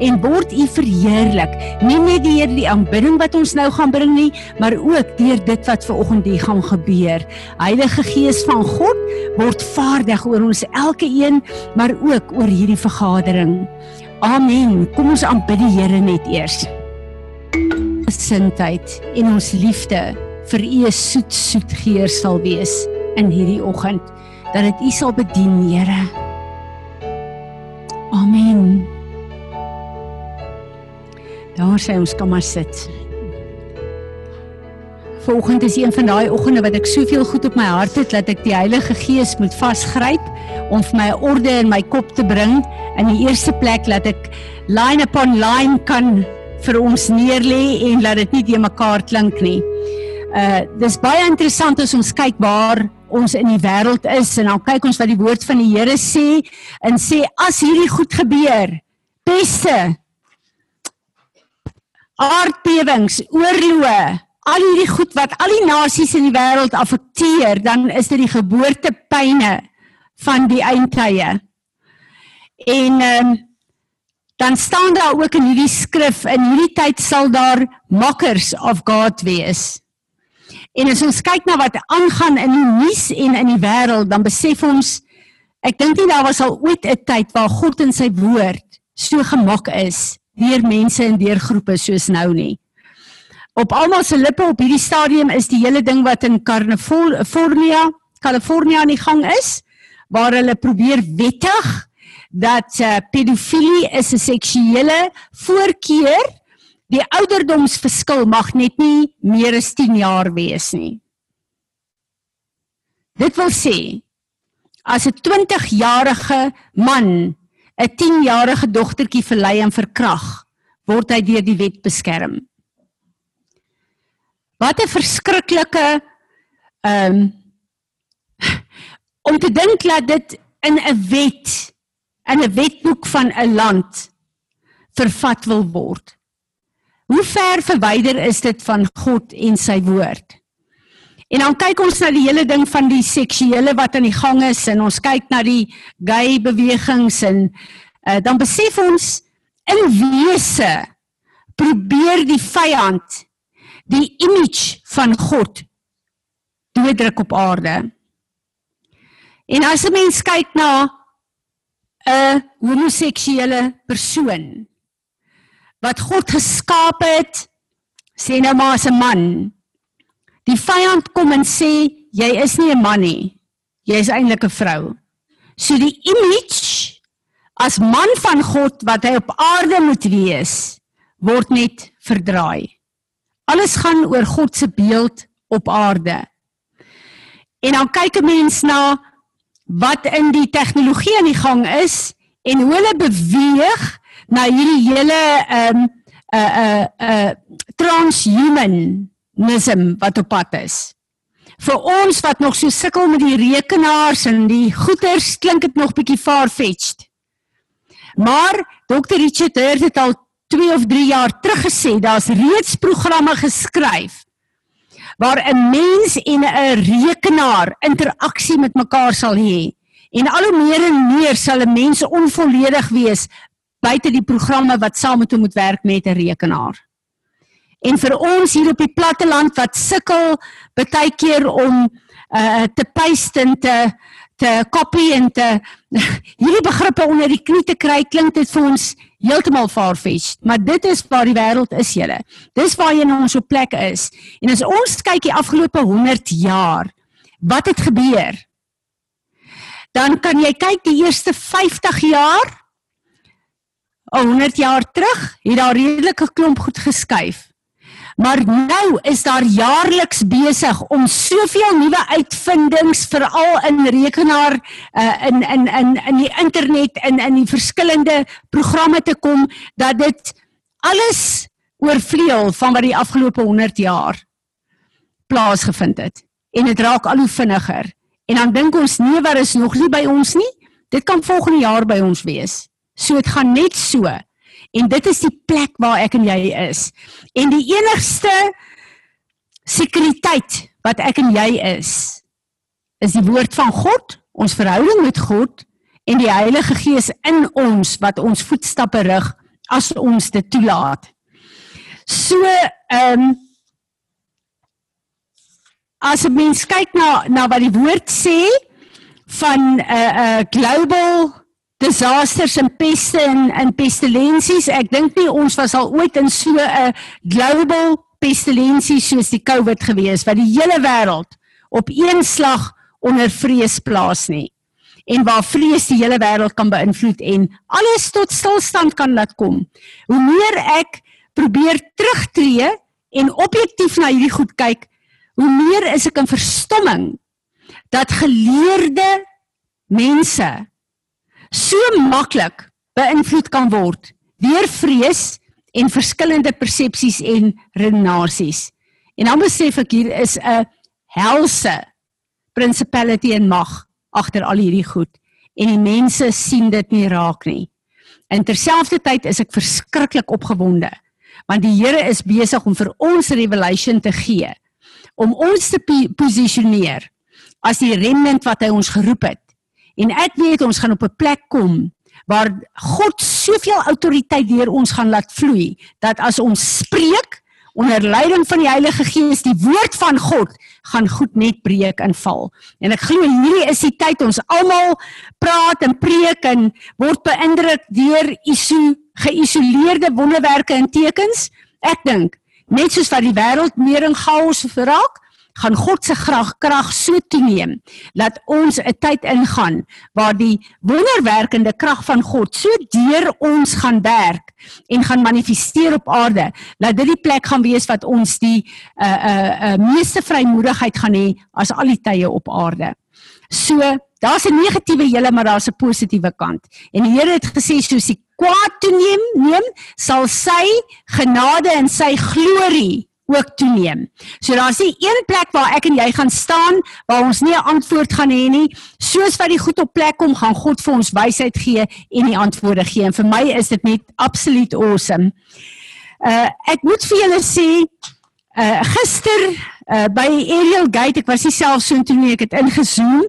en word U verheerlik. Nie net deur die aanbidding wat ons nou gaan bring nie, maar ook deur dit wat ver oggend hier gaan gebeur. Heilige Gees van God, word vaardig oor ons elke een, maar ook oor hierdie vergadering. Amen. Kom ons aanbid die Here net eers. Gesindheid en ons liefde vir U soet soet geur sal wees in hierdie oggend dat dit U sal bedien, Here. Amen. Daar sê ons kom maar sit. Vanoggend is een van daai oggende wat ek soveel goed op my hart het dat ek die Heilige Gees moet vasgryp om vir my orde in my kop te bring. In die eerste plek laat ek line upon line kan vir ons neerlê en laat dit nie te mekaar klink nie. Uh dis baie interessant as ons kyk waar ons in die wêreld is en dan kyk ons wat die woord van die Here sê en sê as hierdie goed gebeur, peste, aardbewings, oorloë, al hierdie goed wat al die nasies in die wêreld affekteer, dan is dit die geboortepyne van die eindtye. En ehm um, dan staan daar ook in hierdie skrif in hierdie tyd sal daar mockers of God wees. En as ons kyk na wat aangaan in die nuus en in die wêreld, dan besef ons ek dink nie daar was al ooit 'n tyd waar God in sy woord so gemak is deur mense en deur groepe soos nou nie. Op almal se lippe op hierdie stadium is die hele ding wat in California, California aan die gang is, waar hulle probeer wettig dat uh, pedofilie is 'n seksuele voorkeur die ouderdomsverskil mag net nie meer as 10 jaar wees nie. Dit wil sê as 'n 20-jarige man 'n 10-jarige dogtertjie verlei en verkrag, word hy deur die wet beskerm. Wat 'n verskriklike ehm um, om te dink dat dit in 'n wet in 'n wetboek van 'n land vervat wil word. Hoe ver verwyder is dit van God en sy woord? En dan kyk ons na die hele ding van die seksuele wat aan die gang is en ons kyk na die gay bewegings en uh, dan besef ons in wese probeer die vyand die image van God doodruk op aarde. En as 'n mens kyk na 'n homoseksuele persoon wat God geskaap het, sê nou maar as 'n man. Die vyand kom en sê jy is nie 'n man nie. Jy is eintlik 'n vrou. So die image as man van God wat hy op aarde moet wees, word net verdraai. Alles gaan oor God se beeld op aarde. En dan kyk 'n mens na wat in die tegnologie aan die gang is en hoe hulle beweeg na hierdie hele ehm um, 'n uh, 'n uh, 'n uh, transhumanism wat op pad is. Vir ons wat nog so sukkel met die rekenaars en die goeters klink dit nog bietjie far-fetched. Maar Dr. Richard Hurt het al 2 of 3 jaar terug gesê daar's reeds programme geskryf waar 'n mens en 'n rekenaar interaksie met mekaar sal hê. En al hoe meer en meer sal 'n mens onvolledig wees buite die programme wat saam met hom moet werk met 'n rekenaar. En vir ons hier op die platte land wat sukkel baie keer om uh te paste en te te copy en te hierdie begrippe onder die knie te kry, klink dit vir ons heeltemal far-fetched, maar dit is waar die wêreld is julle. Dis waar jy nou op plek is. En as ons kyk die afgelope 100 jaar, wat het gebeur? Dan kan jy kyk die eerste 50 jaar 100 jaar terug het daar redelike klomp goed geskuif. Maar nou is daar jaarliks besig om soveel nuwe uitvindings veral in rekenaar uh, in in in in die internet in, in die verskillende programme te kom dat dit alles oorvleuel van wat die afgelope 100 jaar plaasgevind het. En dit raak al hoe vinniger. En dan dink ons nee, wat is nog nie by ons nie? Dit kan volgende jaar by ons wees. So dit gaan net so. En dit is die plek waar ek en jy is. En die enigste sekuriteit wat ek en jy is is die woord van God, ons verhouding met God en die Heilige Gees in ons wat ons voetstappe rig as ons dit toelaat. So ehm um, as 'n mens kyk na na wat die woord sê van 'n uh, eh, 'n uh, eh, global disasters en peste en en pestilensies, ek dink nie ons was al ooit in so 'n global pestilensie soos die COVID gewees wat die hele wêreld op een slag onder vrees plaas nie en waar vrees die hele wêreld kan beïnvloed en alles tot stilstand kan laat kom. Hoe meer ek probeer terugtreë en objektief na hierdie goed kyk, hoe meer is ek in verstomming dat geleerde mense so maklik beïnvloed kan word deur vrees en verskillende persepsies en redenasies. En dan besef ek hier is 'n helse principality en mag agter al hierdie goed en die mense sien dit nie raak nie. In terselfdertyd is ek verskriklik opgewonde want die Here is besig om vir ons revelation te gee om ons te posisioneer as die remnant wat hy ons geroep het. En ek weet ons gaan op 'n plek kom waar God soveel autoriteit deur ons gaan laat vloei dat as ons spreek onder leiding van die Heilige Gees die woord van God gaan goed net breek en val. En ek glo hierdie is die tyd ons almal praat en preek en word beïndruk deur isu geïsoleerde wonderwerke en tekens. Ek dink net soos wat die wêreld meer in chaos verraak, gaan God se krag krag so toeneem dat ons 'n tyd ingaan waar die wonderwerkende krag van God so deur ons gaan werk en gaan manifesteer op aarde dat dit die plek gaan wees wat ons die uh uh, uh meeste vrymoedigheid gaan hê as al die tye op aarde. So daar's 'n negatiewe hele maar daar's 'n positiewe kant. En die Here het gesê soos die kwaad toeneem, neem sal sy genade en sy glorie ook toeneem. So daar's nie een plek waar ek en jy gaan staan waar ons nie 'n antwoord gaan hê nie. Soos wat die goed op plek kom, gaan God vir ons wysheid gee en die antwoorde gee. En vir my is dit net absoluut awesome. Uh ek moet vir julle sê uh gister uh by Ariel Gate, ek was nie self so intoe nie, ek het ingezoom,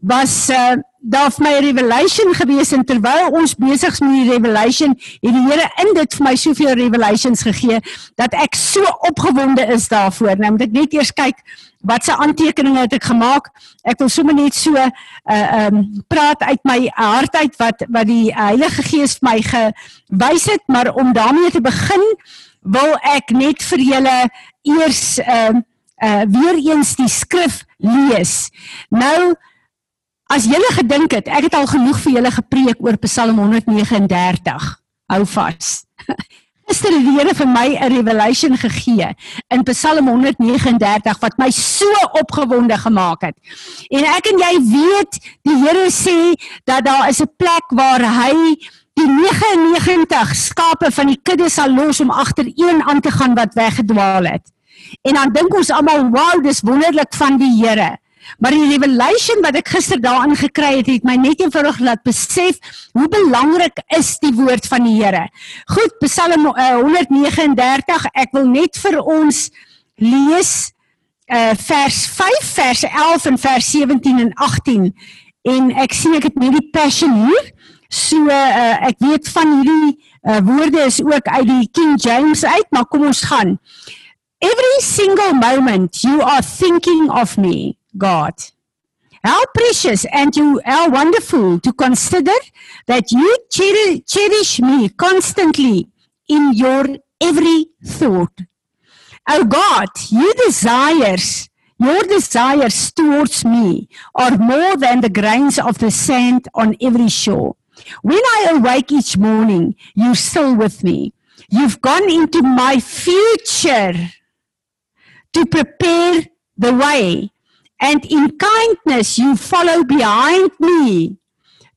was uh daar vir my revelation gewees en terwyl ons besig is met die revelation het die Here in dit vir my soveel revelations gegee dat ek so opgewonde is daarvoor. Nou moet ek net eers kyk wat se aantekeninge het ek gemaak. Ek wil sommer net so uh um praat uit my hart uit wat wat die Heilige Gees vir my gewys het, maar om daarmee te begin wil ek net vir julle eers uh uh weer eens die skrif lees. Nou As julle gedink het, ek het al genoeg vir julle gepreek oor Psalm 139. Hou vas. Gister het die Here vir my 'n revelation gegee in Psalm 139 wat my so opgewonde gemaak het. En ek en jy weet, die Here sê dat daar is 'n plek waar hy die 99 skape van die kudde sal los om agter een aan te gaan wat weggedwaal het. En dan dink ons almal, "Wow, dis wonderlik van die Here." Maar die revelation wat ek gister daarin gekry het, het my net eenvoudig laat besef hoe belangrik is die woord van die Here. Goed, Psalm uh, eh, 139, ek wil net vir ons lees uh vers 5, vers 11 en vers 17 en 18. En ek sien ek het net die passion hier. So uh ek weet van hierdie uh woorde is ook uit die King James uit, maar kom ons gaan. Every single moment you are thinking of me. God. How precious and you how wonderful to consider that you cherish me constantly in your every thought. Oh God, your desires, your desires towards me are more than the grains of the sand on every shore. When I awake each morning, you're still with me. You've gone into my future to prepare the way and in kindness you follow behind me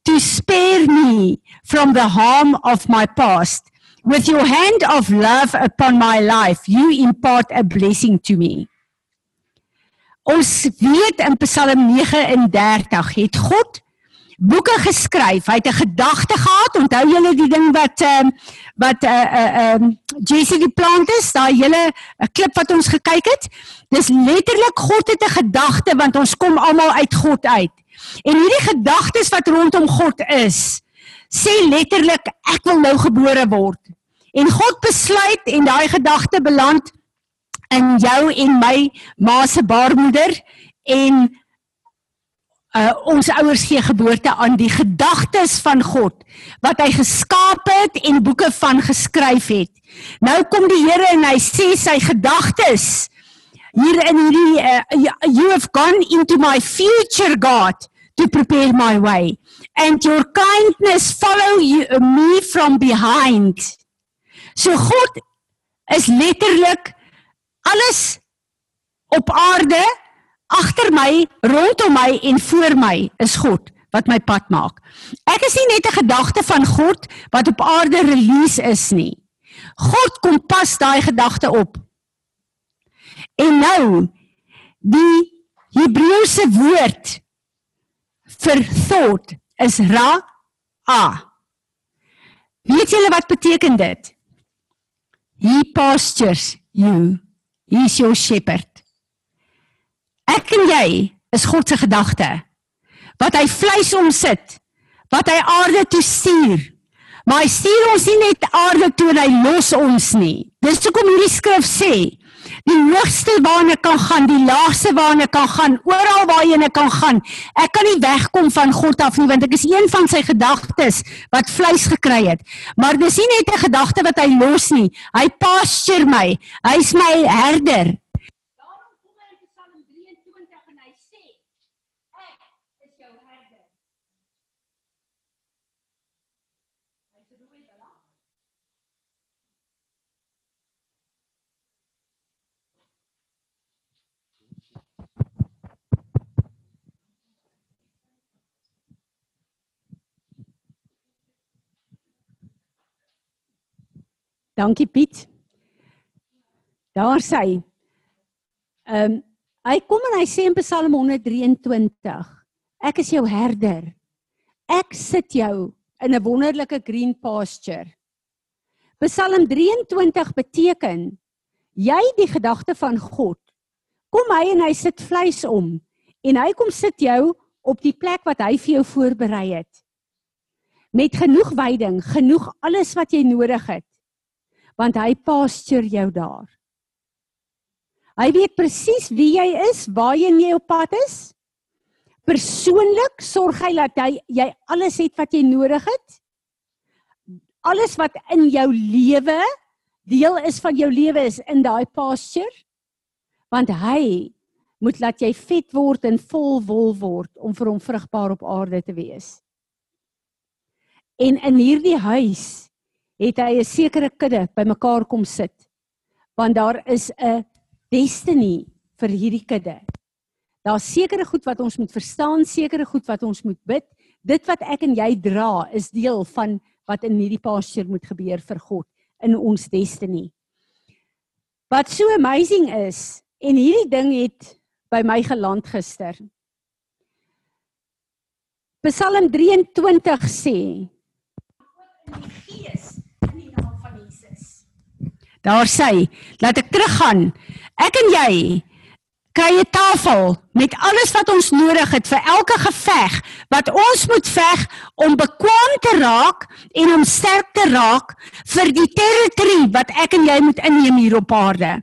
to spare me from the harm of my past. With your hand of love upon my life, you impart a blessing to me. Ons weet in Psalm 39 het God boeke geskryf. Hy het 'n gedagte gehad. Onthou julle die ding wat ehm uh, wat uh, eh, uh, eh, um, ehm, JC die plant is, daai hele 'n klip wat ons gekyk het. Dis letterlik God het 'n gedagte want ons kom almal uit God uit. En hierdie gedagtes wat rondom God is, sê letterlik ek wil nou gebore word. En God besluit en daai gedagte beland in jou en my ma se baarmoeder en uh, ons ouers gee geboorte aan die gedagtes van God wat hy geskaap het en boeke van geskryf het. Nou kom die Here en hy sê sy gedagtes hier in hierdie uh, you have gone into my future God to prepare my way and your kindness follow you, me from behind. So God is letterlik alles op aarde agter my, rondom my en voor my is God wat my pad maak. Ek is nie net 'n gedagte van God wat op aarde release is nie. God kom pas daai gedagte op. En nou die Hebreëse woord vir thought is ra a. Weet julle wat beteken dit? He pastures you. He is your shepherd. Ek en jy is God se gedagte. Wat hy vleis omsit, wat hy aarde toe stuur. Maar hy stuur ons nie net aarde toe en hy los ons nie. Dis hoekom hierdie skrif sê, die hoogste waarna kan gaan, die laagste waarna kan gaan, oral waar jy kan gaan. Ek kan nie wegkom van God af nie want ek is een van sy gedagtes wat vleis gekry het. Maar dis nie net 'n gedagte wat hy los nie. Hy pasture my. Hy's my herder. Dankie Piet. Daar sê Ehm um, hy kom en hy sê in Psalm 123 Ek is jou herder. Ek sit jou in 'n wonderlike green pasture. Psalm 23 beteken jy die gedagte van God. Kom hy en hy sit vleis om en hy kom sit jou op die plek wat hy vir jou voorberei het. Met genoeg veiding, genoeg alles wat jy nodig het want hy pasture jou daar. Hy weet presies wie jy is, waarheen jy op pad is. Persoonlik sorg hy dat hy jy alles het wat jy nodig het. Alles wat in jou lewe deel is van jou lewe is in daai pasture. Want hy moet laat jy vet word en vol wol word om vir hom vrugbaar op aarde te wees. En in hierdie huis het hy 'n sekere kudde bymekaar kom sit. Want daar is 'n destiny vir hierdie kudde. Daar's sekere goed wat ons moet verstaan, sekere goed wat ons moet bid. Dit wat ek en jy dra is deel van wat in hierdie pasture moet gebeur vir God in ons destiny. Wat so amazing is en hierdie ding het by my geland gister. Psalm 23 sê in die gees Daar sê, laat ek teruggaan. Ek en jy kry 'n tafel met alles wat ons nodig het vir elke geveg wat ons moet veg om bekwam te raak en om sterk te raak vir die territory wat ek en jy moet inneem hier op aarde.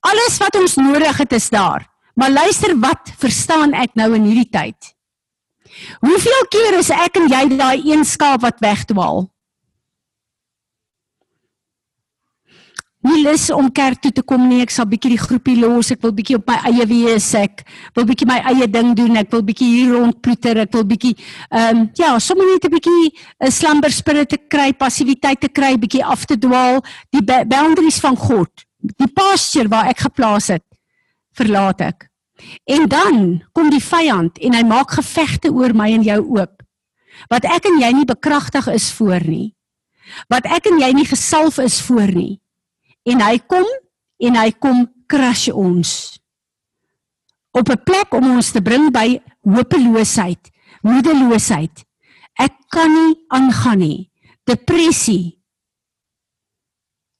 Alles wat ons nodig het is daar. Maar luister wat verstaan ek nou in hierdie tyd? Hoeveel keer is ek en jy daai een skaap wat wegdwaal? Nie lus om kerk toe te kom nie. Ek sal bietjie die groepie los. Ek wil bietjie op my eie wees. Ek wil bietjie my eie ding doen. Ek wil bietjie hier rondploeter. Ek wil bietjie ehm um, ja, sommer net 'n bietjie 'n slumber spirit te kry, passiwiteit te kry, bietjie af te dwaal, die boundaries van God. Die pasture waar ek geplaas het, verlaat ek. En dan kom die vyand en hy maak gevegte oor my en jou oop. Wat ek en jy nie bekragtig is voor nie. Wat ek en jy nie gesalf is voor nie en hy kom en hy kom crush ons op 'n plek om ons te bring by hopeloosheid, moedeloosheid. Ek kan nie aangaan nie. Depressie.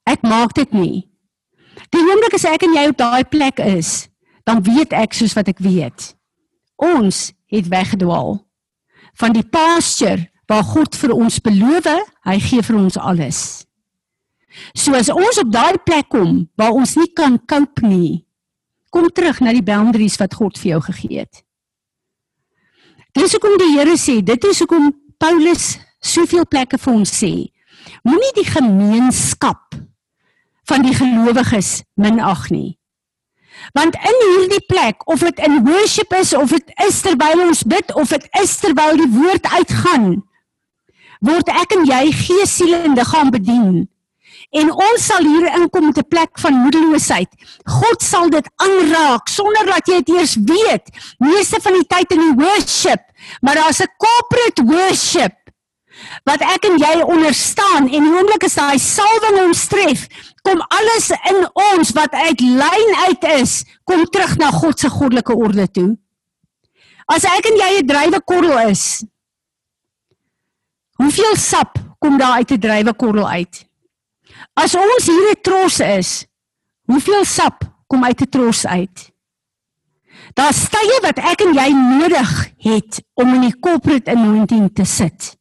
Ek maak dit nie. Die oomblik as ek en jy op daai plek is, dan weet ek soos wat ek weet. Ons het weggedwaal. Van die pasture waar God vir ons beloof, hy gee vir ons alles. So as ons op daai plek kom waar ons nie kan cope nie, kom terug na die boundaries wat God vir jou gegee het. Dis hoekom die Here sê, dit is hoekom Paulus soveel plekke vir ons sê, moenie die gemeenskap van die gelowiges minag nie. Want in hierdie plek, of dit in worship is of dit is terwyl ons bid of dit is terwyl die woord uitgaan, word ek en jy gees, siel en liggaam bedien. En ons sal hier inkom met 'n plek van moedeloosheid. God sal dit aanraak sonder dat jy dit eers weet. Meeste van die tyd in die worship, maar daar's 'n corporate worship wat ek en jy onderstaan en die oomblik as daai salwing ons tref, kom alles in ons wat uit lyn uit is, kom terug na God se goddelike orde toe. As ek en jy 'n drywekorrel is, hoeveel sap kom daar uit 'n drywekorrel uit? As ons hier 'n tros is, hoeveel sap kom uit 'n tros uit? Daar stye wat ek en jy nodig het om in die corporate anointing te sit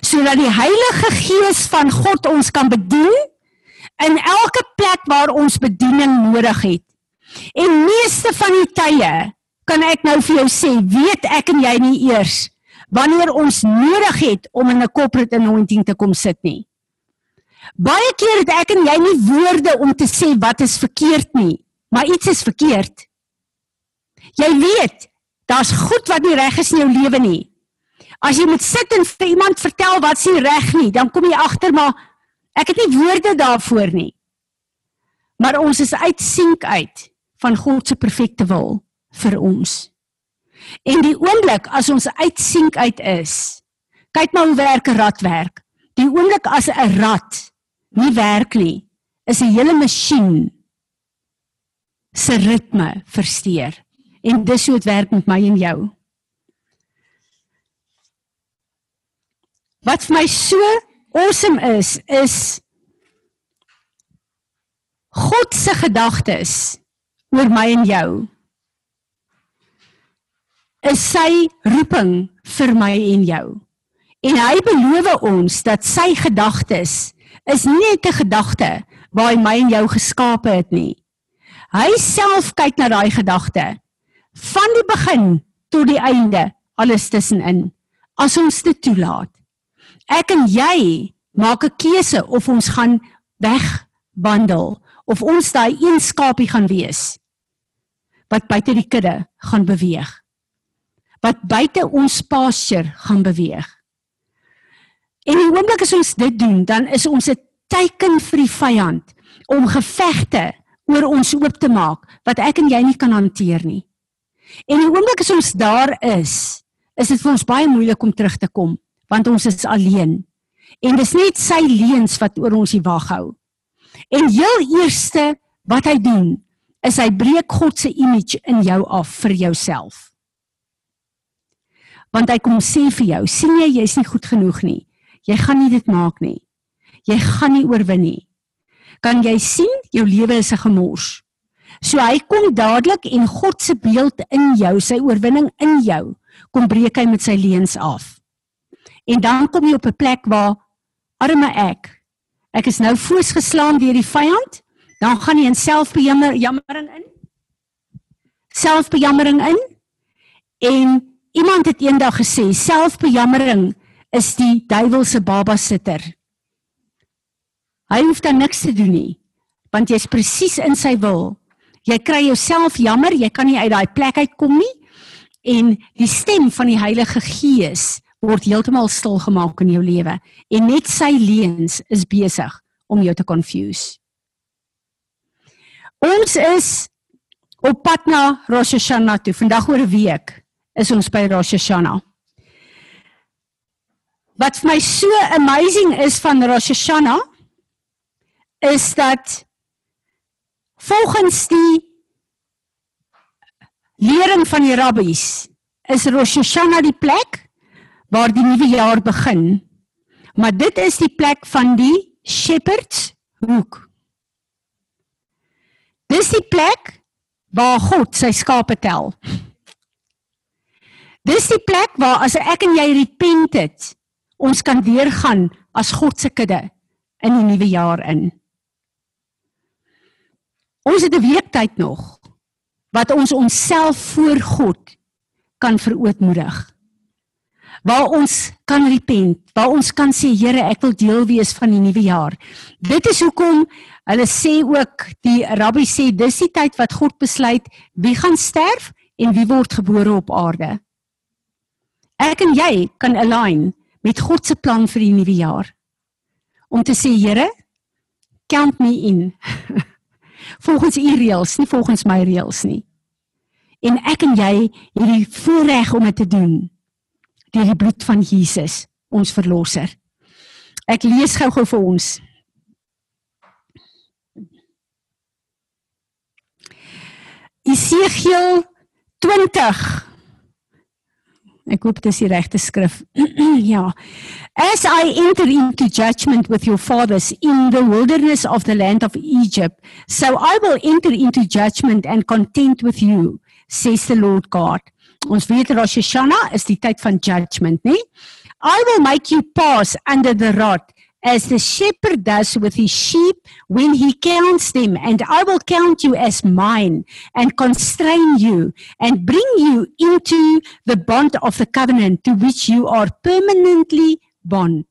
sodat die Heilige Gees van God ons kan bedien in elke plek waar ons bediening nodig het. En meeste van die tye kan ek nou vir jou sê, weet ek en jy nie eers wanneer ons nodig het om in 'n corporate anointing te kom sit nie. Baie keer het ek en jy nie woorde om te sê wat is verkeerd nie, maar iets is verkeerd. Jy weet, daar's goed wat nie reg is in jou lewe nie. As jy moet sit en vir iemand vertel wat s'ie reg nie, dan kom jy agter maar ek het nie woorde daarvoor nie. Maar ons is uitsink uit van God se perfekte wil vir ons. En die oomblik as ons uitsink uit is, kyk maar hoe werk 'n rad werk. Die oomblik as 'n rad nie werk nie, is 'n hele masjien se ritme versteur. En dis hoe dit werk met my en jou. Wat vir my so awesome is, is God se gedagtes oor my en jou. Is sy roeping vir my en jou. En hy beloof ons dat sy gedagtes is nie 'n gedagte waar hy my en jou geskape het nie. Hy self kyk na daai gedagte. Van die begin tot die einde, alles tussenin, as ons dit toelaat. Ek en jy maak 'n keuse of ons gaan wegwandel of ons daai een skapie gaan wees wat buite die kudde gaan beweeg wat buite ons pasture gaan beweeg en die oomblik as ons dit doen dan is ons 'n teken vir die vyand om gevegte oor ons oop te maak wat ek en jy nie kan hanteer nie en die oomblik as ons daar is is dit vir ons baie moeilik om terug te kom want ons is alleen. En dis net sy leuns wat oor ons die wag hou. En heel eerste wat hy doen, is hy breek God se image in jou af vir jouself. Want hy kom sê vir jou, sien jy jy's nie goed genoeg nie. Jy gaan nie dit maak nie. Jy gaan nie oorwin nie. Kan jy sien jou lewe is 'n gemors? So hy kom dadelik en God se beeld in jou, sy oorwinning in jou, kom breek hy met sy leuns af. En dan kom jy op 'n plek waar arme ek ek is nou voorsgeslaan deur die vyand, dan gaan jy in selfbejammering in. Selfbejammering in. En iemand het eendag gesê selfbejammering is die duiwel se baba sitter. Hy hoef dan niks te doen nie, want jy's presies in sy wil. Jy kry jouself jammer, jy kan nie uit daai plek uitkom nie. En die stem van die Heilige Gees word heeltemal stil gemaak in jou lewe en net sy leuns is besig om jou te confuse. Ons is op pad na Rosh Hashanah toe. Vandag oor 'n week is ons by Rosh Hashanah. Wat vir my so amazing is van Rosh Hashanah is dat volgens die lering van die rabbies is Rosh Hashanah die plek waar die nuwe jaar begin. Maar dit is die plek van die shepherds hoek. Dis die plek waar God sy skape tel. Dis die plek waar as ek en jy repent het, ons kan deurgaan as God se kudde in die nuwe jaar in. Ons het 'n week tyd nog wat ons onsself voor God kan verootmoedig. Waar ons kan repent, waar ons kan sê Here, ek wil deel wees van die nuwe jaar. Dit is hoekom hulle sê ook die rabbi sê dis die tyd wat God besluit wie gaan sterf en wie word gebore op aarde. Ek en jy kan align met God se plan vir die nuwe jaar. Om te sê Here, count me in. volgens u reëls, nie volgens my reëls nie. En ek en jy het die voorreg om dit te doen deur die bloed van Jesus, ons verlosser. Ek lees gou-gou vir ons. Esegiel 20 Ek hoop dit die regte skrif. ja. As I enter into judgment with your fathers in the wilderness of the land of Egypt, so I will enter into judgment and content with you, says the Lord God. Ons weet Rosh Hashanah is die tyd van judgment, nê? I will make you pass under the rod as the shepherd does with his sheep when he counts them, and I will count you as mine and constrain you and bring you into the bond of the covenant to which you are permanently bond.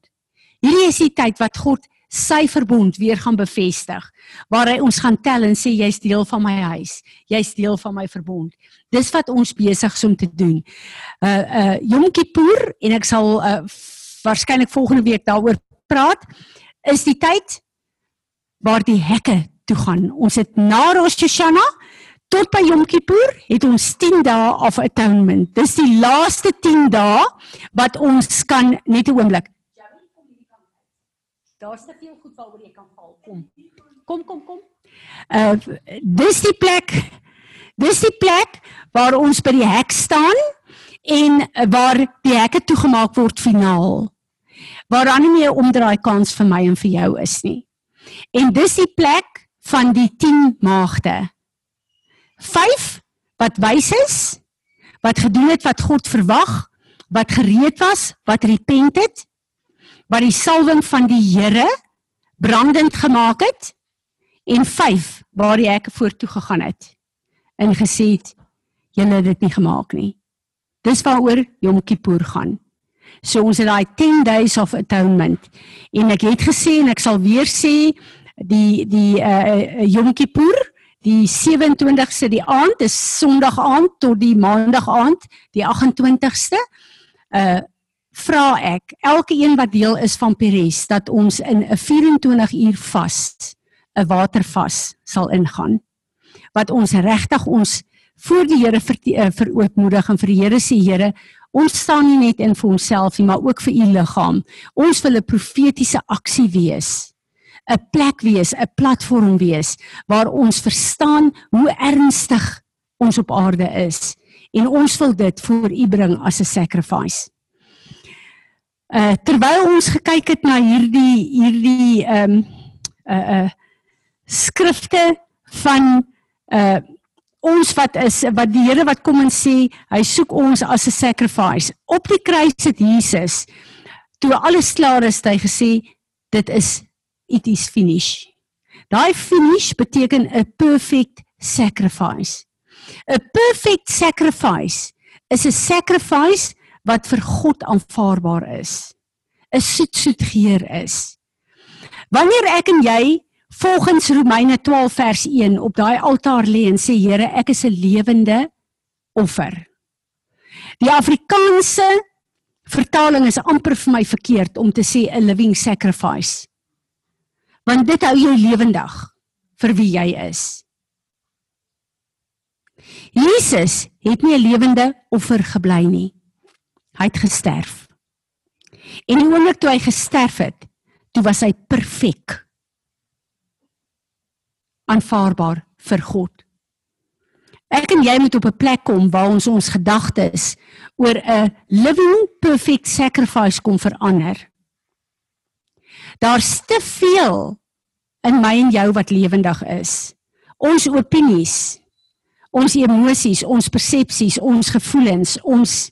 Hierdie is die tyd wat God sy verbond weer gaan bevestig waar hy ons gaan tel en sê jy's deel van my huis. Jy's deel van my verbond. Dis wat ons besig is om te doen. Uh uh Yom Kippur en ek sal uh waarskynlik volgende week daaroor praat is die tyd waar die hekke toe gaan. Ons het na Rosh Hashanah tot by Yom Kippur het ons 10 dae of atonement. Dis die laaste 10 dae wat ons kan net 'n oomblik. Daar's te veel goed waaroor jy kan val. Kom. Kom kom kom. Uh dis die plek. Dis die plek waar ons by die hek staan en waar die hekke toegemaak word finaal waar dan nie meer omdraai kans vir my en vir jou is nie. En dis die plek van die 10 maagde. 5 wat wys is, wat gedoen het wat God verwag, wat gereed was, wat repent het, wat die salwing van die Here brandend gemaak het en 5 waar die hekke voortoe gegaan het en gesê het julle het dit nie gemaak nie. Dis waaroor Yom Kippur gaan. So ons het daai 10 days of atonement. En ek het gesê en ek sal weer sê die die uh Yom Kippur, die 27ste die aand, dis Sondag aand tot die Maandag aand, die 28ste. Uh vra ek elke een wat deel is van Peres dat ons in 'n 24 uur vas 'n watervas sal ingaan wat ons regtig ons voor die Here verootmoedig en vir die Here sê Here Ons staan nie net in vir onsself nie, maar ook vir u liggaam. Ons wil 'n profetiese aksie wees. 'n Plek wees, 'n platform wees waar ons verstaan hoe ernstig ons op aarde is en ons wil dit voor u bring as 'n sacrifice. Uh terwyl ons gekyk het na hierdie hierdie ehm um, uh uh skrifte van uh ons wat is wat die Here wat kom en sê hy soek ons as 'n sacrifice. Op die kruis het Jesus toe alles klaar is, hy gesê dit is it is finish. Daai finish beteken 'n perfect sacrifice. 'n Perfect sacrifice is 'n sacrifice wat vir God aanvaarbaar is. 'n soet soet geur is. Wanneer ek en jy volgens Romeine 12 vers 1 op daai altaar lê en sê Here, ek is 'n lewende offer. Die Afrikaanse vertaling is amper vir my verkeerd om te sê 'n living sacrifice. Want dit hou jou lewendig vir wie jy is. Jesus het nie 'n lewende offer gebly nie. Hy het gesterf. En die oomblik toe hy gesterf het, toe was hy perfek aanvaarbaar vir God. Ek en jy moet op 'n plek kom waar ons ons gedagtes oor 'n living perfect sacrifice kom verander. Daar's te veel in my en jou wat lewendig is. Ons opinies, ons emosies, ons persepsies, ons gevoelens, ons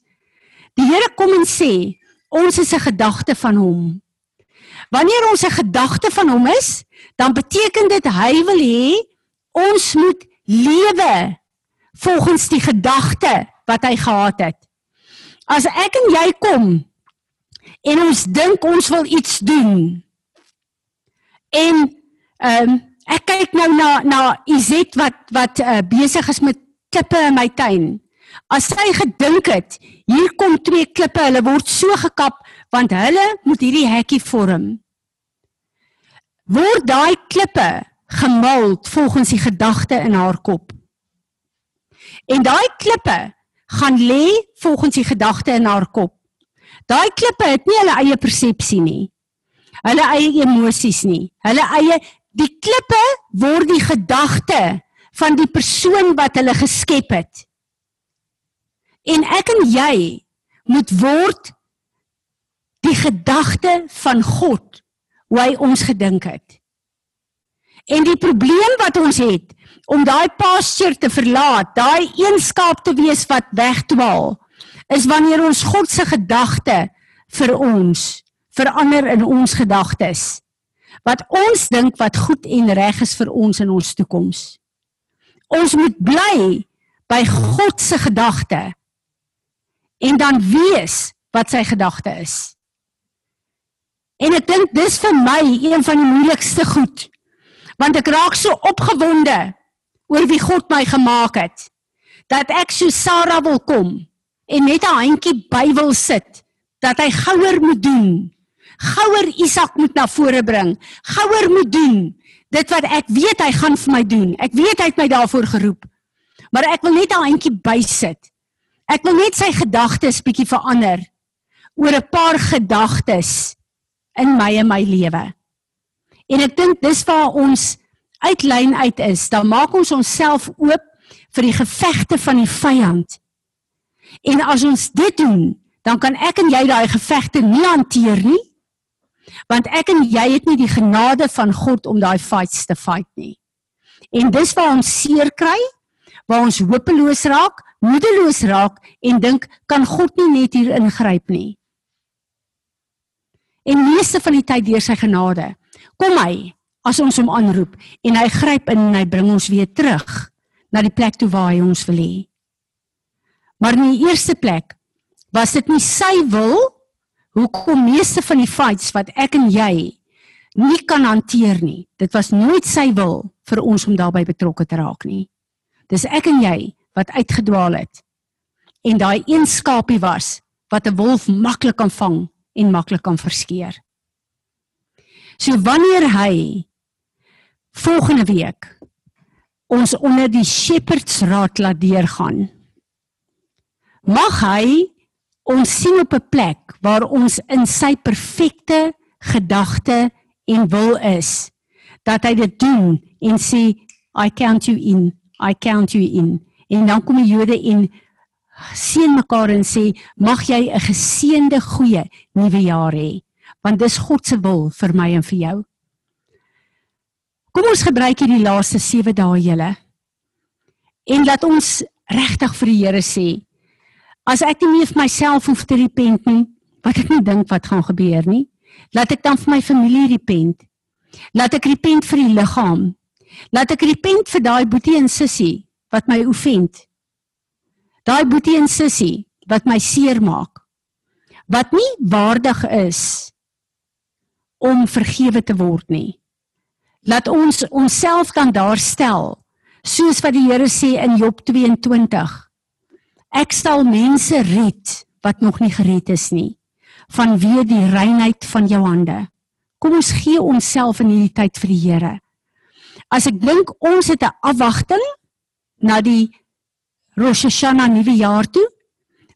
Die Here kom en sê, ons is 'n gedagte van hom. Wanneer ons 'n gedagte van hom is, dan beteken dit hy wil hê ons moet lewe volgens die gedagte wat hy gehad het. As ek en jy kom en ons dink ons wil iets doen. En ehm um, ek kyk nou na na Izet wat wat uh, besig is met klippe in my tuin. As sy gedink het, hier kom twee klippe, hulle word so gekap want hulle moet hierdie hekkie vorm. Word daai klippe gemuld volgens die gedagte in haar kop. En daai klippe gaan lê volgens die gedagte in haar kop. Daai klippe het nie hulle eie persepsie nie. Hulle eie emosies nie. Hulle eie die klippe word die gedagte van die persoon wat hulle geskep het. En ek en jy moet word die gedagte van God hoe hy ons gedink het. En die probleem wat ons het om daai pasture te verlaat, daai een skaap te wees wat wegdwaal, is wanneer ons God se gedagte vir ons verander in ons gedagtes. Wat ons dink wat goed en reg is vir ons in ons toekoms. Ons moet bly by God se gedagte en dan weet wat sy gedagte is. En ek dink dis vir my een van die moeilikste goed. Want ek raak so opgewonde oor wie God my gemaak het dat ek so Sarah wil kom en net 'n handjie Bybel sit dat hy gouer moet doen. Gouer Isak moet na vore bring. Gouer moet doen dit wat ek weet hy gaan vir my doen. Ek weet hy het my daarvoor geroep. Maar ek wil net 'n handjie bysit. Ek wil net sy gedagtes bietjie verander oor 'n paar gedagtes in my en my lewe. En ek dink dis waar ons uit lyn uit is, dan maak ons onsself oop vir die gevegte van die vyand. En as ons dit doen, dan kan ek en jy daai gevegte nie hanteer nie. Want ek en jy het nie die genade van God om daai fights te fight nie. En dis waar ons seer kry, waar ons hopeloos raak, moedeloos raak en dink kan God nie net hier ingryp nie. En meeste van die tyd deur sy genade kom hy as ons hom aanroep en hy gryp in en hy bring ons weer terug na die plek toe waar hy ons wil hê. Maar in die eerste plek was dit nie sy wil hoekom meeste van die fights wat ek en jy nie kan hanteer nie. Dit was nooit sy wil vir ons om daarbey betrokke te raak nie. Dis ek en jy wat uitgedwaal het. En daai een skapie was wat 'n wolf maklik kan vang en maklik kan verskeer. So wanneer hy volgende week ons onder die shepherdsraad laat deurgaan. Mag hy ons sien op 'n plek waar ons in sy perfekte gedagte en wil is dat hy dit doen en sê I count you in I count you in en dan kom die Jode en seën mekaar en sê mag jy 'n geseënde goeie nuwe jaar hê want dis God se wil vir my en vir jou Kom ons gebruik hierdie laaste 7 dae julle. En laat ons regtig vir die Here sê as ek nie meer vir myself hoef te repent nie, wat ek nie dink wat gaan gebeur nie, laat ek dan vir my familie repent. Laat ek repent vir die liggaam. Laat ek repent vir daai boetie en sussie wat my oefend. Daai boetie en sussie wat my seermaak. Wat nie waardig is om vergewe te word nie. Laat ons onsself dan daar stel soos wat die Here sê in Job 22 ek sal mense red wat nog nie gered is nie vanweë die reinheid van jou hande. Kom ons gee onsself in hierdie tyd vir die Here. As ek dink ons het 'n afwagting na die Rosh Hashanah nuwe jaar toe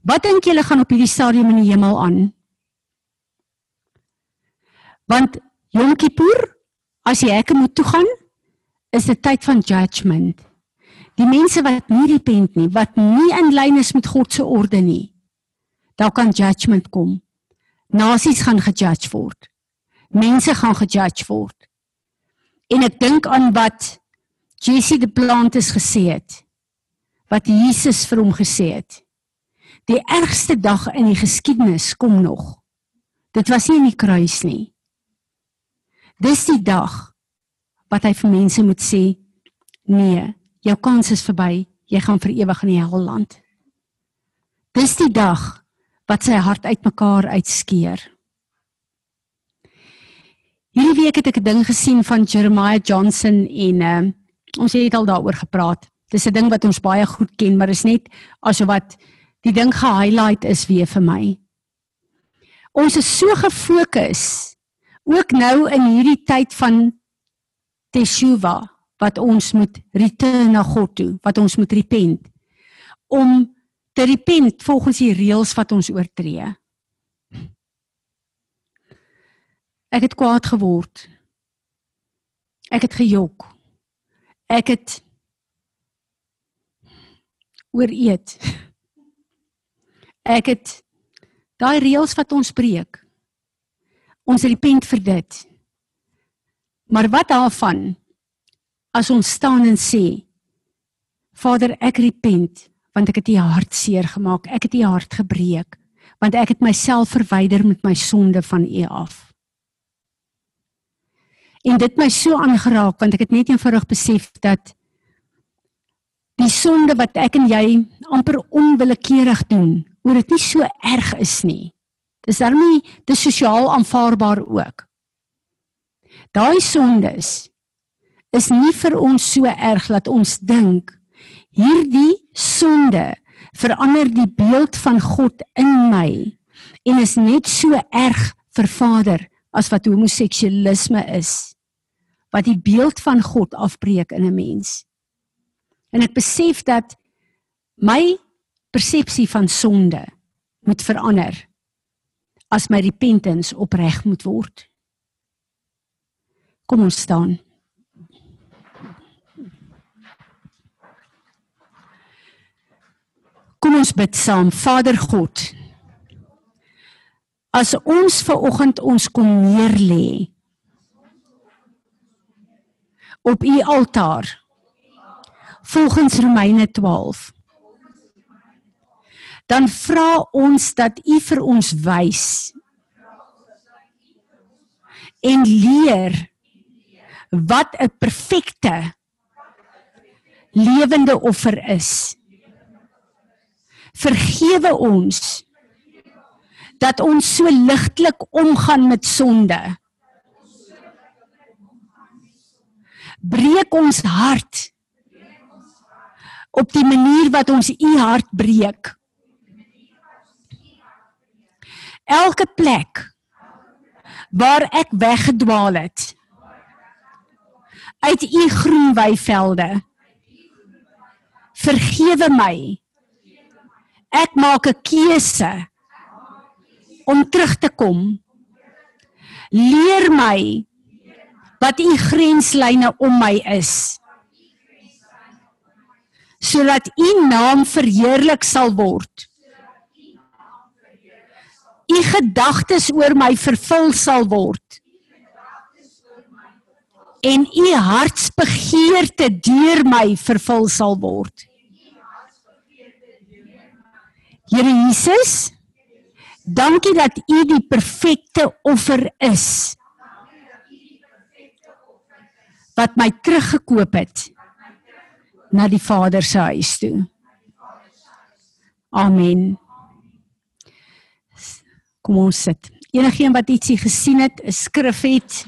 wat dink julle gaan op hierdie stadium in die hemel aan want Yom Kippur as jy hekke moet toe gaan, is dit tyd van judgment. Die mense wat nie repent nie, wat nie in lyn is met God se orde nie, daar kan judgment kom. Nasies gaan gejudge word. Mense gaan gejudge word. En ek dink aan wat Jesse die Plantes gesê het. Wat Jesus vir hom gesê het. Die ergste dag in die geskiedenis kom nog. Dit was nie in die kruis nie. Dis die dag wat hy vir mense moet sê, nee, jou kans is verby. Jy gaan vir ewig in die hel land. Dis die dag wat sy hart uitmekaar uitskeer. Hierdie week het ek 'n ding gesien van Jeremiah Johnson en uh, ons het al daaroor gepraat. Dis 'n ding wat ons baie goed ken, maar is net asof wat die ding ge-highlight is weer vir my. Ons is so gefokus ook nou in hierdie tyd van Teshuva wat ons moet return na God toe, wat ons moet repent om te repent volgens die reëls wat ons oortree. Ek het kwaad geword. Ek het gejok. Ek het ooreet. Ek het daai reëls wat ons breek. Ons repent vir dit. Maar wat daarvan as ons staan en sê Vader, ek repent want ek het u hart seer gemaak. Ek het u hart gebreek want ek het myself verwyder met my sonde van u af. En dit my so aangeraak want ek het net eenvoudig besef dat die sonde wat ek en jy amper onwillekeurig doen, oor dit nie so erg is nie. Dis daarmee dis sosiaal aanvaarbaar ook. Daai sondes is nie vir ons so erg dat ons dink hierdie sonde verander die beeld van God in my en is net so erg vir Vader as wat homoseksualisme is wat die beeld van God afbreek in 'n mens. En ek besef dat my persepsie van sonde moet verander as my repentance opreg moet word. Kom ons staan. Kom ons bid saam. Vader God. As ons ver oggend ons kom neer lê op u altaar volgens Romeine 12 dan vra ons dat u vir ons wys en leer wat 'n perfekte lewende offer is. Vergewe ons dat ons so ligtelik omgaan met sonde. Breek ons hart op die manier wat ons u hart breek. Elke plek waar ek weggedwaal het uit u groen weivelde. Vergewe my. Ek maak 'n keuse om terug te kom. Leer my wat u grenslyne om my is sodat u naam verheerlik sal word. U gedagtes oor my vervul sal word. En u hartsbegeerte deur my vervul sal word. Here Jesus dankie dat u die perfekte offer is wat my teruggekoop het na die Vader se huis toe. Amen. Kom ons sit. Enigeen wat ietsie gesien het, 'n skrif het.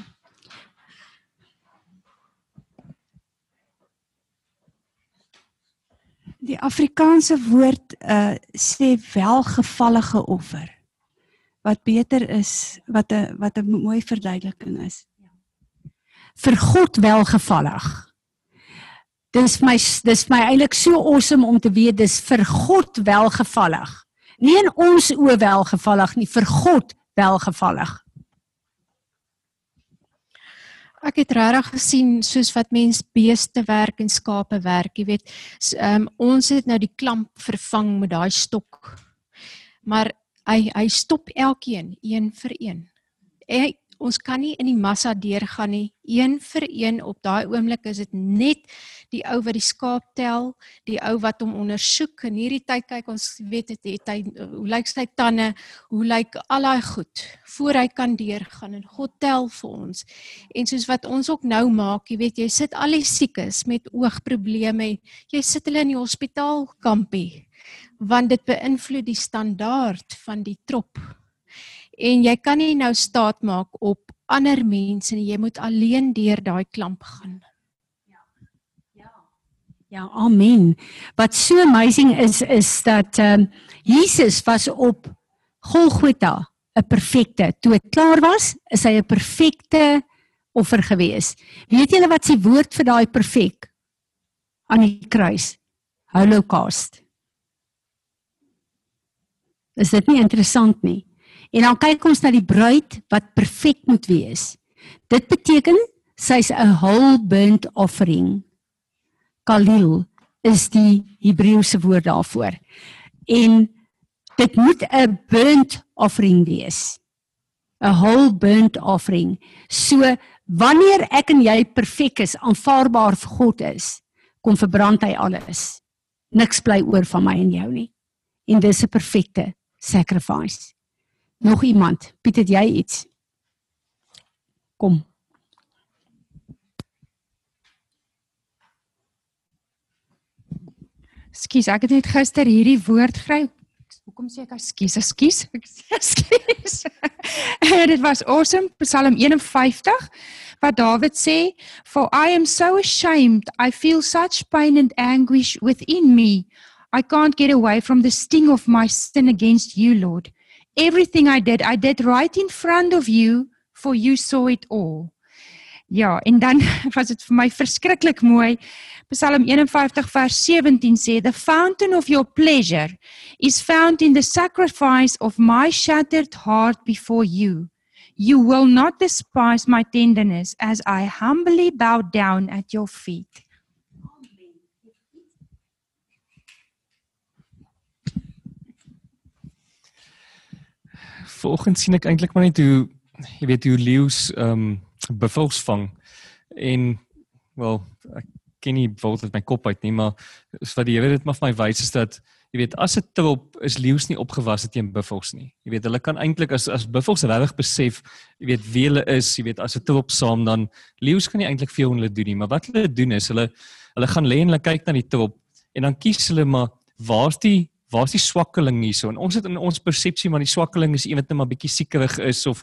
Die Afrikaanse woord uh sê welgevallige offer. Wat beter is, wat 'n wat 'n mooi verduideliking is vir God welgevallig. Dis my dis my eintlik so awesome om te weet dis vir God welgevallig. Nie in ons oë welgevallig nie, vir God welgevallig. Ek het regtig gesien soos wat mens beeste werk en skape werk, jy weet. Um, ons het nou die klamp vervang met daai stok. Maar hy hy stop elkeen een vir een. Hy ons kan nie in die massa deurgaan nie. Een vir een op daai oomblik is dit net die ou wat die skaap tel, die ou wat hom ondersoek. In hierdie tyd kyk ons weet dit het hy hoe lyk sy tande, hoe lyk al daai goed voor hy kan deurgaan en God tel vir ons. En soos wat ons ook nou maak, jy weet jy sit al die siekes met oogprobleme, jy sit hulle in die hospitaal kampie want dit beïnvloed die standaard van die trop en jy kan nie nou staat maak op ander mense nie. Jy moet alleen deur daai klamp gaan. Ja. Ja. Ja, amen. Wat so amazing is is dat ehm um, Jesus was op Golgotha 'n perfekte. Toe dit klaar was, is hy 'n perfekte offer gewees. Weet julle wat sy woord vir daai perfek aan die kruis? Holocaust. Is dit nie interessant nie? En dan kyk ons na die bruid wat perfek moet wees. Dit beteken sy's 'n whole burnt offering. Kalil is die Hebreëse woord daarvoor. En dit moet 'n burnt offering wees. 'n whole burnt offering. So wanneer ek en jy perfek is, aanvaarbaar vir God is, kom verbrand hy alles. Niks bly oor van my en jou nie. En dis 'n perfekte sacrifice. Nog iemand? Piet, het jy iets? Kom. Skus, ek het net gister hierdie woord gekry. Hoekom sê ek skus? Skus. Skus. Dit was awesome Psalm 51 wat Dawid sê, "For I am so ashamed, I feel such pain and anguish within me. I can't get away from the sting of my sin against you, Lord." Everything I did, I did right in front of you for you saw it all. Ja, en dan was dit vir my verskriklik mooi. Psalm 51 vers 17 sê the fountain of your pleasure is found in the sacrifice of my shattered heart before you. You will not despise my tenderness as I humbly bow down at your feet. Vanoggend sien ek eintlik maar net hoe jy weet hoe leeu's ehm um, buffels vang en wel ek ken nie wat uit my kop uit nie maar is wat die Here dit maar vir my wys is dat jy weet as 'n trop is leeu's nie opgewas teen buffels nie. Jy weet hulle kan eintlik as as buffels regtig besef jy weet wie hulle is, jy weet as 'n trop saam dan leeu's kan nie eintlik veel hulle doen nie, maar wat hulle doen is hulle hulle gaan lê en hulle kyk na die trop en dan kies hulle maar waar's die waar's die swakkeling hierso? En ons het in ons persepsie maar die swakkeling is iemand net maar bietjie siekerig is of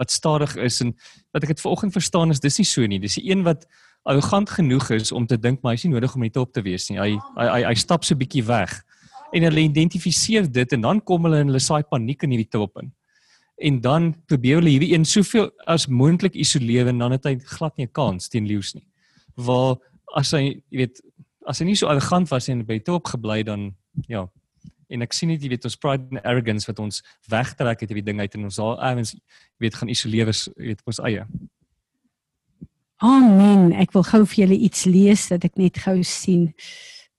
wat stadig is en wat ek dit vanoggend verstaan is dis nie so nie. Dis die een wat arrogant genoeg is om te dink maar hy's nie nodig om net op te wees nie. Hy hy hy, hy stap so bietjie weg. En hulle identifiseer dit en dan kom hulle en hulle saai paniek in hierdie trop in. En dan probeer hulle hierdie een soveel as moontlik isoleer en dan het hy glad nie 'n kans teen leeu's nie. Waar as hy, jy weet, as hy nie so arrogant was en by top gebly dan ja, en ek sien net jy weet ons pride and arrogance wat ons wegtrek uit hierdie ding uit en ons al ewens weet gaan isoleer is weet ons eie. Amen. Ek wil gou vir julle iets lees dat ek net gou sien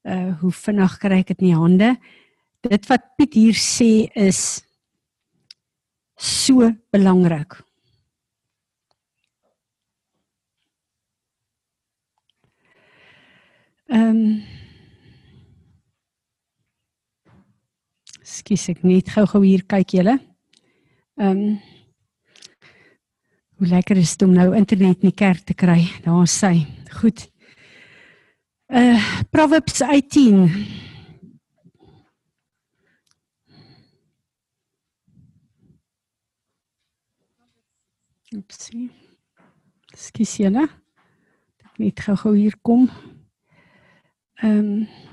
uh hoe vinnig kry ek dit in die hande. Dit wat Piet hier sê is so belangrik. Ehm um, Skus ek net gou-gou hier kyk julle. Ehm um, Hoe lekker is dit om nou internet in die kerk te kry. Daar sê. Goed. Uh Proverbs 18. Oepsie. Skus julle. Ek net gou-gou hier kom. Ehm um,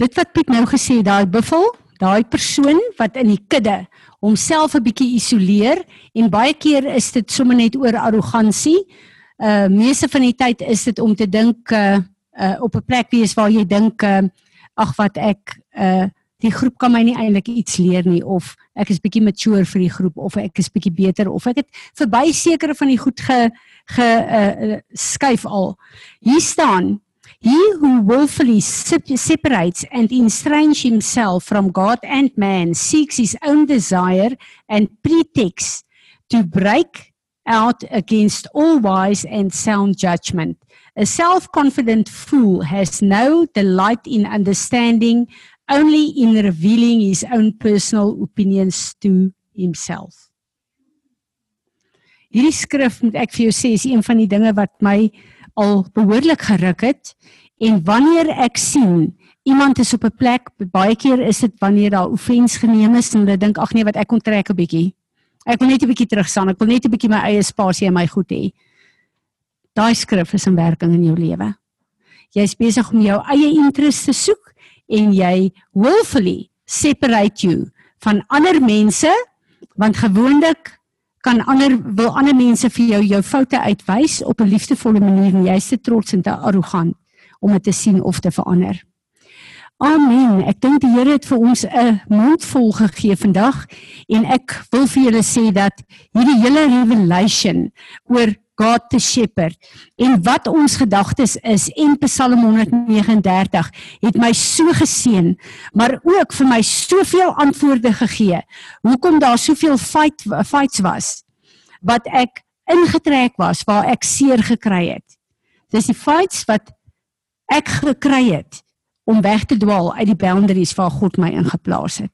dit wat Piet nou gesê daai buffel, daai persoon wat in die kudde homself 'n bietjie isoleer en baie keer is dit sommer net oor arrogansie. Uh meeste van die tyd is dit om te dink uh, uh op 'n plek wees waar jy dink uh ag wat ek uh die groep kan my nie eintlik iets leer nie of ek is bietjie mature vir die groep of ek is bietjie beter of ek het verby sekere van die goed ge ge uh, skuif al. Hier staan He who willfully separates and estranges himself from God and man seeks his own desire and pretext to break out against all wise and sound judgment. A self confident fool has no delight in understanding, only in revealing his own personal opinions to himself. Hierdie skrif moet ek vir jou sê is een van die dinge wat my al behoorlik geruk het en wanneer ek sien iemand is op 'n plek baie keer is dit wanneer daar offens geneem is en hulle dink ag nee wat ek kon trek 'n bietjie ek wil net 'n bietjie teruggaan ek wil net 'n bietjie my eie spasie en my goed hê. Daai skrif is in werking in jou lewe. Jy's besig om jou eie interesse te soek en jy willfully separate you van ander mense want gewoonlik kan ander wil ander mense vir jou jou foute uitwys op 'n liefdevolle manier en jy's te trots en te arrogant om dit te sien of te verander. Amen. Ek dink die Here het vir ons 'n mond vol gegee vandag en ek wil vir julle sê dat hierdie hele revelation oor God the shepherd. En wat ons gedagtes is en Psalm 139 het my so geseën maar ook vir my soveel antwoorde gegee hoekom daar soveel fight fights was wat ek ingetrek was waar ek seer gekry het. Dis die fights wat ek gekry het om weg te dwaal uit die boundaries waar God my ingeplaas het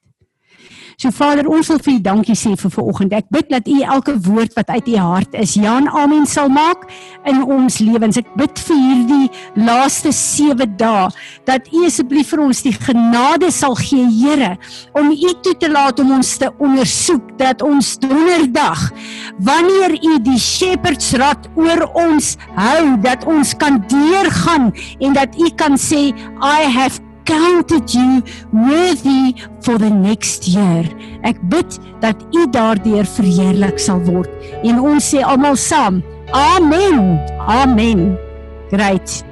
So Vader, ons wil vir U dankie sê vir vanoggend. Ek bid dat U elke woord wat uit U hart is, ja en amen sal maak in ons lewens. Ek bid vir hierdie laaste 7 dae dat U asseblief vir ons die genade sal gee, Here, om U toe te laat om ons te ondersoek dat ons donderdag wanneer U die shepherds rad oor ons hou, dat ons kan deurgaan en dat U kan sê I have counted you worthy for the next year. Ek bid dat U daardeur verheerlik sal word en ons sê almal saam. Amen. Amen. Great.